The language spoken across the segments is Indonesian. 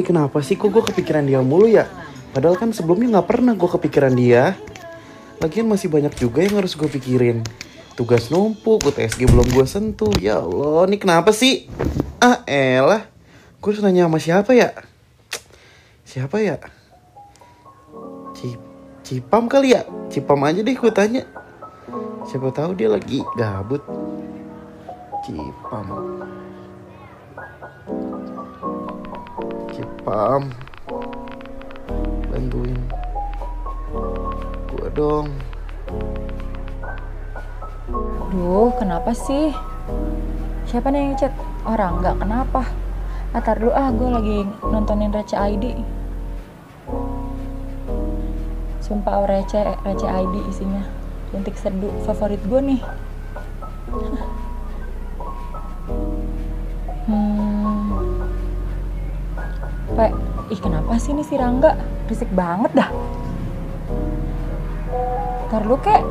Ini kenapa sih kok gue kepikiran dia mulu ya? Padahal kan sebelumnya nggak pernah gue kepikiran dia. Lagian masih banyak juga yang harus gue pikirin. Tugas numpuk, UTSG belum gue sentuh. Ya Allah, ini kenapa sih? Ah elah. Gue harus nanya sama siapa ya? Siapa ya? Cip Cipam kali ya? Cipam aja deh gue tanya. Siapa tahu dia lagi gabut. Cipam. Cipam. Bantuin. Gua dong. Duh, kenapa sih? Siapa nih yang chat? Orang nggak kenapa? Atar dulu ah, gue lagi nontonin Receh ID. Sumpah oh, Receh, Receh ID isinya. Rintik seduh favorit gue nih. Hmm. Pe, ih kenapa sih nih si Rangga? Risik banget dah. Ntar lu kek.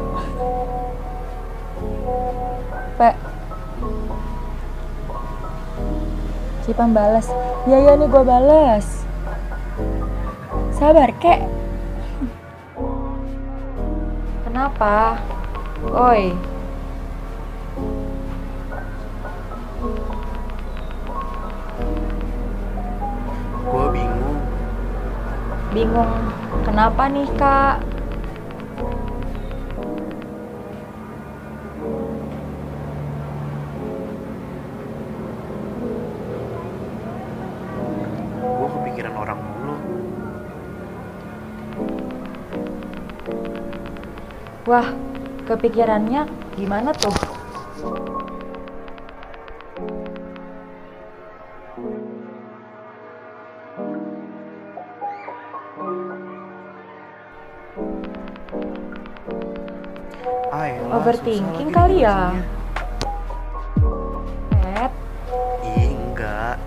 Pe. Cipam balas. Iya iya nih gue balas. Sabar kek. Kenapa? Oi. Bingung. Kenapa nih kak? Gua kepikiran orang mulu. Wah, kepikirannya gimana tuh? Overthinking kali ya? Pep, Ih, enggak.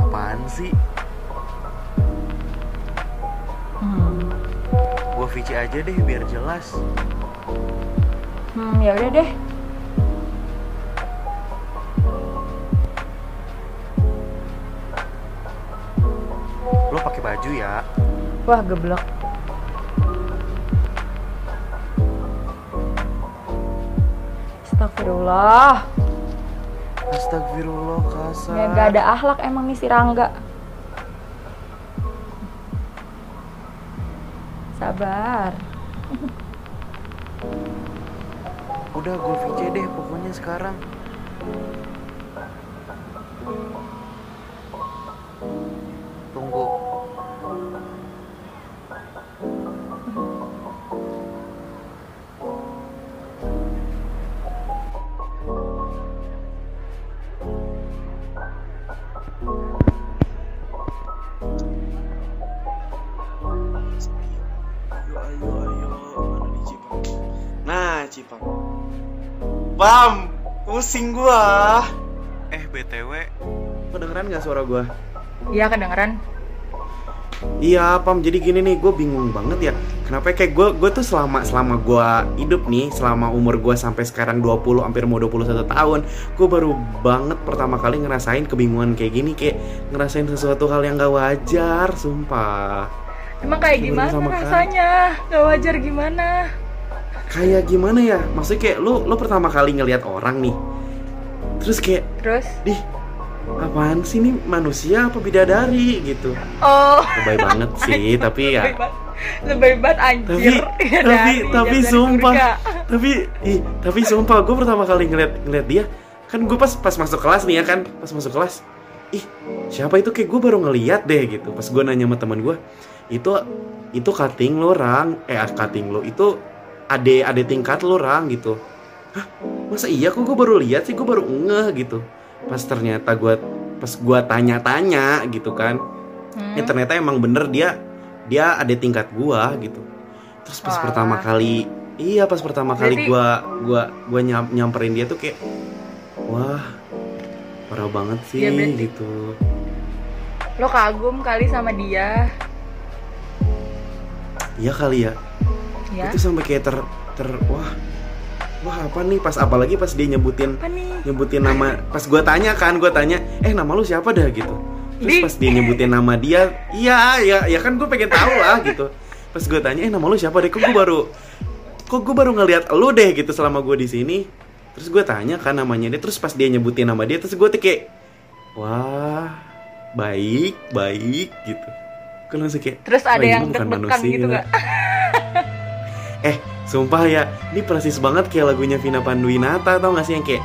Apaan sih? hmm, Gua VC aja deh biar jelas. hmm ya udah deh. Lo pakai baju ya. Wah, geblok. Astagfirullah. Astagfirullah kasar. Ya gak ada akhlak emang nih si Rangga. Sabar. Udah gue VC deh pokoknya sekarang. Bam, pusing gua. Eh BTW, kedengeran gak suara gue? Iya kedengeran. Iya Pam, jadi gini nih, gue bingung banget ya Kenapa kayak gue gue tuh selama selama gue hidup nih Selama umur gue sampai sekarang 20, hampir mau 21 tahun Gue baru banget pertama kali ngerasain kebingungan kayak gini Kayak ngerasain sesuatu hal yang gak wajar, sumpah Emang kayak gimana rasanya? Gak wajar gimana? Kayak gimana ya, maksudnya kayak lu, lu pertama kali ngelihat orang nih Terus kayak, Terus? dih apaan sih nih manusia apa bidadari gitu Oh. Lebay banget sih, tapi ya Lebay banget. Banget tapi anjir. Ya, tapi dari- tapi dari sumpah surga. tapi ih tapi sumpah gue pertama kali ngeliat ngeliat dia kan gue pas pas masuk kelas nih ya kan pas masuk kelas ih siapa itu kayak gue baru ngeliat deh gitu pas gue nanya sama teman gue itu itu cutting lo rang eh cutting lo itu ade ade tingkat lo rang gitu. Hah? Masa iya kok gue baru lihat sih gue baru ngeh gitu. Pas ternyata gue pas gue tanya-tanya gitu kan. Hmm. ya ternyata emang bener dia dia ada tingkat gua gitu. Terus pas Walah. pertama kali iya pas pertama kali Berarti- gua gua nyam- nyamperin dia tuh kayak wah parah banget sih berarti- gitu. Lo kagum kali sama dia. iya kali ya Ya. itu sampai kayak ter ter wah wah apa nih? Pas apalagi pas dia nyebutin nyebutin nama pas gue tanya kan gue tanya eh nama lu siapa dah? gitu. Terus pas dia nyebutin nama dia iya ya ya kan gue pengen tahu lah gitu. Pas gue tanya eh nama lu siapa deh? Kok gue baru kok gue baru ngeliat lu deh gitu selama gue di sini. Terus gue tanya kan namanya dia terus pas dia nyebutin nama dia terus gue tuh kayak wah baik baik gitu. Gue langsung kayak Terus ada "Wah, ini yang deg-degan manusia." gitu nggak? eh sumpah ya ini persis banget kayak lagunya Vina Panduwinata tau gak sih yang kayak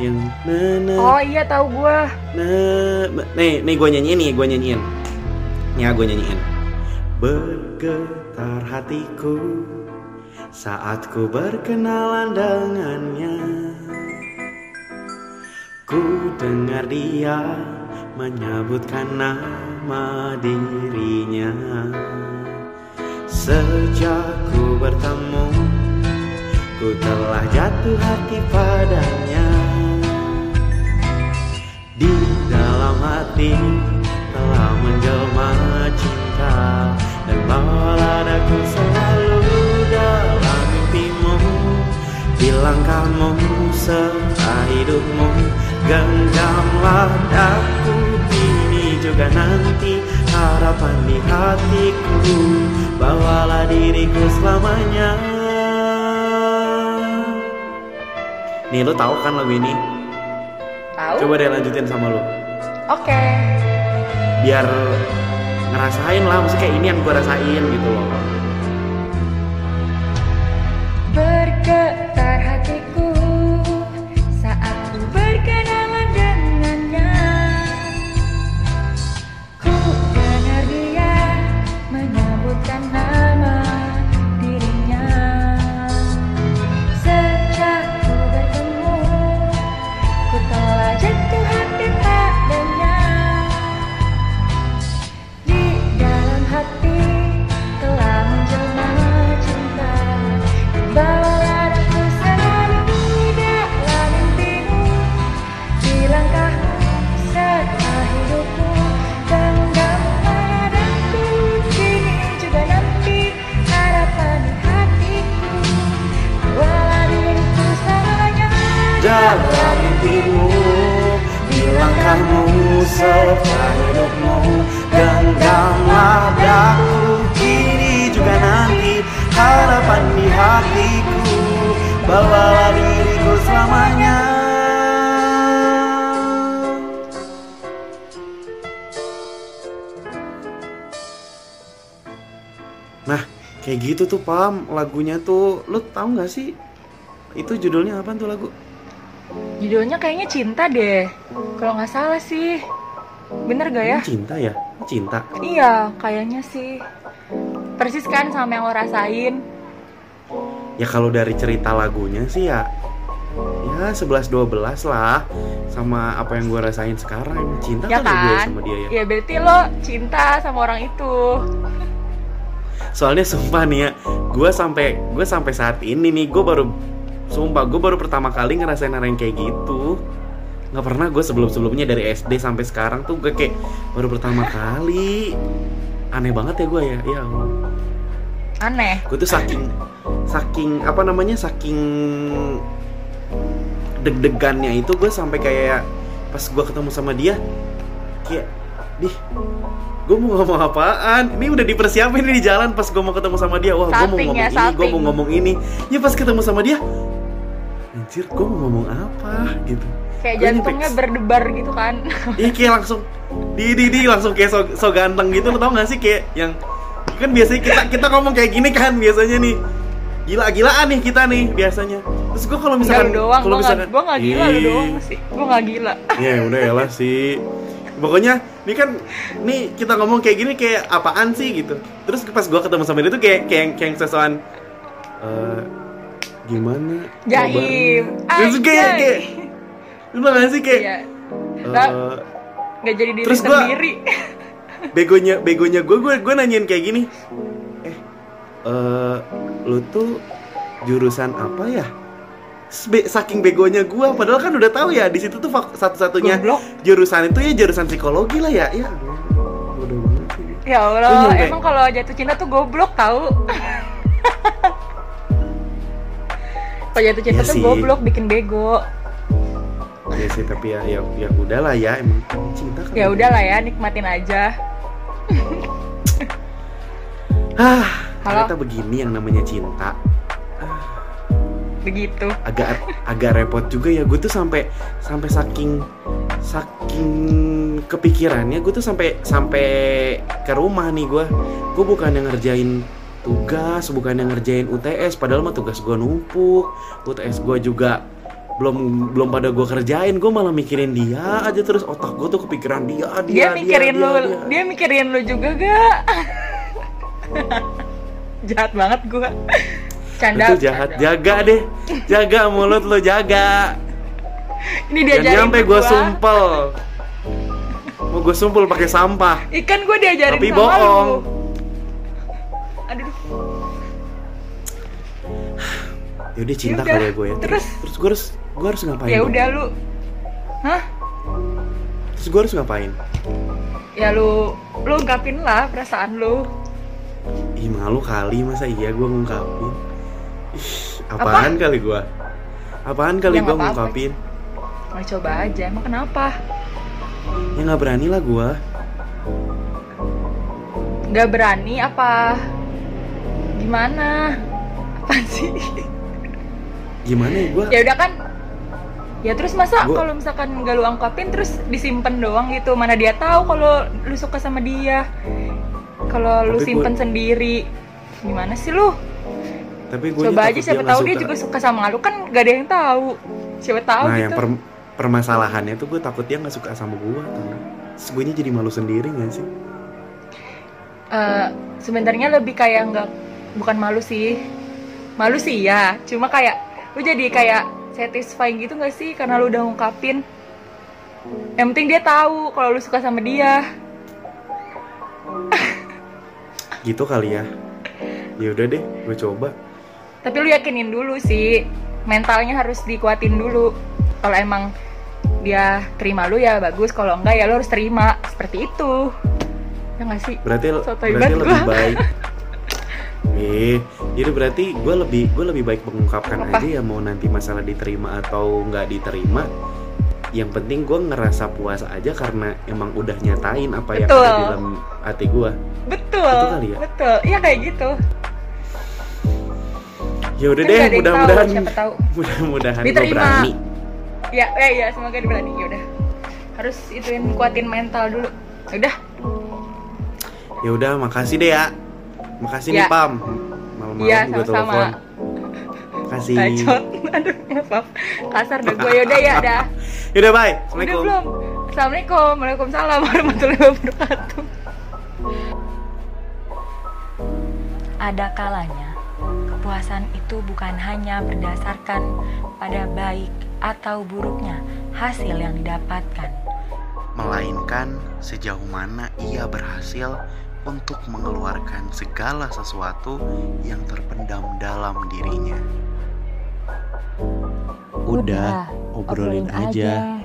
yang na na Oh iya tahu gua. Nah, nih, nih gue nyanyiin nih, gue nyanyiin. Ya, gue nyanyiin. Bergetar hatiku saat ku berkenalan dengannya. Ku dengar dia menyebutkan nama dirinya. Sejak bertemu, ku telah jatuh hati padanya. Di dalam hati telah menjelma cinta Dan bawalah daku selalu dalam mimpimu Di langkahmu serta hidupmu Genggamlah daku ini juga nanti Harapan di hatiku Bawalah diriku selamanya Nih lu tahu kan lagu ini? Tahu? Coba deh lanjutin sama lu Oke. biar ngerasain lah maksudnya kayak ini yang gue rasain gitu loh Bergetar hatiku dalam mimpimu di langkahmu serta hidupmu genggamlah daku kini juga nanti harapan di hatiku bawalah diriku selamanya Nah, kayak gitu tuh Pam, lagunya tuh, lu tahu nggak sih? Itu judulnya apa tuh lagu? Judulnya kayaknya cinta deh Kalau nggak salah sih Bener gak ya? Cinta ya? Cinta. Iya, kayaknya sih. Persis kan sama yang lo rasain. Ya kalau dari cerita lagunya sih ya ya 11 12 lah sama apa yang gue rasain sekarang. Cinta Ya gue kan? sama dia ya. Ya berarti lo cinta sama orang itu. Soalnya sumpah nih ya, gue sampai gue sampai saat ini nih gue baru sumpah gue baru pertama kali ngerasain hal yang kayak gitu. Nggak pernah gue sebelum sebelumnya dari SD sampai sekarang tuh gue kayak baru pertama kali. Aneh banget ya gue ya, ya. Aneh. gue tuh saking saking apa namanya saking deg-degannya itu gue sampai kayak pas gue ketemu sama dia kayak dih gue mau ngomong apaan ini udah dipersiapin nih di jalan pas gue mau ketemu sama dia wah gue mau ngomong ya, ini gue mau ngomong ini ya pas ketemu sama dia anjir gue mau ngomong apa gitu. Kayak Gue jantungnya berdebar gitu kan. Iya kayak langsung di di di langsung kayak so, so ganteng gitu lo tau gak sih? Kayak yang kan biasanya kita kita ngomong kayak gini kan biasanya nih. Gila-gilaan nih kita nih biasanya. Terus gue kalau misalkan doang, kalau misalkan gua gak gila lu doang sih. Gua gak gila. ya udah ya lah sih. Pokoknya ini kan nih kita ngomong kayak gini kayak apaan sih gitu. Terus pas gue ketemu sama dia tuh kayak kayak kayak sesuatu eh gimana Jaim. kabarnya?" terus kayak kayak lu gak sih kayak Iya. eh, Lah, Gak jadi diri terus gua- sendiri. begonya begonya gue gue gue nanyain kayak gini eh eh lu tuh jurusan apa ya be- saking begonya gue padahal kan udah tahu ya di situ tuh satu-satunya jurusan itu ya jurusan psikologi lah ya ya sih Ya Lu Allah, emang kalau jatuh cinta tuh goblok tahu. Jatuh cinta Iya tuh sih. goblok bikin bego. Ya sih tapi ya ya ya udahlah ya emang cinta kan ya udahlah ya nikmatin aja. Ah ternyata begini yang namanya cinta. Begitu. Agak agak repot juga ya gue tuh sampai sampai saking saking kepikirannya gue tuh sampai sampai ke rumah nih gue gue bukan yang ngerjain tugas bukan yang ngerjain UTS padahal mah tugas gue numpuk. UTS gue juga belum belum pada gue kerjain gue malah mikirin dia aja terus. Otak gue tuh kepikiran dia dia, dia mikirin dia, lu dia. dia mikirin lu juga gak? Jahat banget gua. Canda Betul jahat. canda. jaga deh. Jaga mulut lo jaga. Ini Jangan diajarin nyampe ke gue gua. sumpel. Mau gue sumpel pakai sampah. Ikan gue diajarin Tapi sama bohong. lu Yaudah cinta Yaudah, kali ya gue ya. terus? terus gue harus gue harus ngapain? ya udah lu hah Terus gue harus ngapain? ya lu lu ungkapin lah perasaan lu Ih malu kali masa iya gue ngungkapin. Ih, apaan kali gue? Apaan kali Ya, gue ngungkapin? mau coba aja emang kenapa Ya nggak berani lah gue. nggak berani apa gimana apa sih Gimana ya gue? ya udah kan ya terus masa Gua- kalau misalkan nggak lu ungkapin terus disimpan doang gitu. Mana dia tahu kalau lu suka sama dia. Kalau lu Tapi gua- simpen sendiri. Gimana sih lu? Tapi gue coba aja siapa tahu dia juga suka sama lu. Kan gak ada yang tahu. Siapa tahu Nah gitu. yang per- permasalahannya tuh gue takut dia nggak suka sama gue. Terus gue jadi malu sendiri gak sih? Eh, sebenarnya lebih kayak nggak bukan malu sih. Malu sih ya. Cuma kayak lu jadi kayak satisfying gitu nggak sih karena lu udah ngungkapin? Yang penting dia tahu kalau lu suka sama dia. Gitu kali ya. Ya udah deh, gue coba. tapi lu yakinin dulu sih mentalnya harus dikuatin dulu. Kalau emang dia terima lu ya bagus kalau enggak ya lu harus terima. Seperti itu. Ya nggak sih? Berarti Sotoy berarti lebih gua. baik eh jadi berarti gue lebih gue lebih baik mengungkapkan Apa? aja ya mau nanti masalah diterima atau nggak diterima. Yang penting gue ngerasa puas aja karena emang udah nyatain apa yang Betul. ada di dalam hati gue betul. Betul kali ya? betul. Iya kayak gitu. Ya udah Kan deh yang mudah-mudahan mudah-mudahan gue Diterima. berani. Ya ya ya semoga dia berani ya udah. Harus ituin kuatin mental dulu. Ya udah. Ya udah makasih deh ya makasih nih Ya. pam. Malam-malam Iya, gue sama-sama. telepon. Makasih. Bacot. Aduh maaf. Kasar dah gue yaudah ya dah. Yaudah bye. Udah assalamualaikum. belum? Assalamualaikum. Waalaikumsalam warahmatullahi wabarakatuh. Ada kalanya kepuasan itu bukan hanya berdasarkan pada baik atau buruknya hasil yang didapatkan. melainkan sejauh mana ia berhasil untuk mengeluarkan segala sesuatu yang terpendam dalam dirinya. Udah, obrolin aja.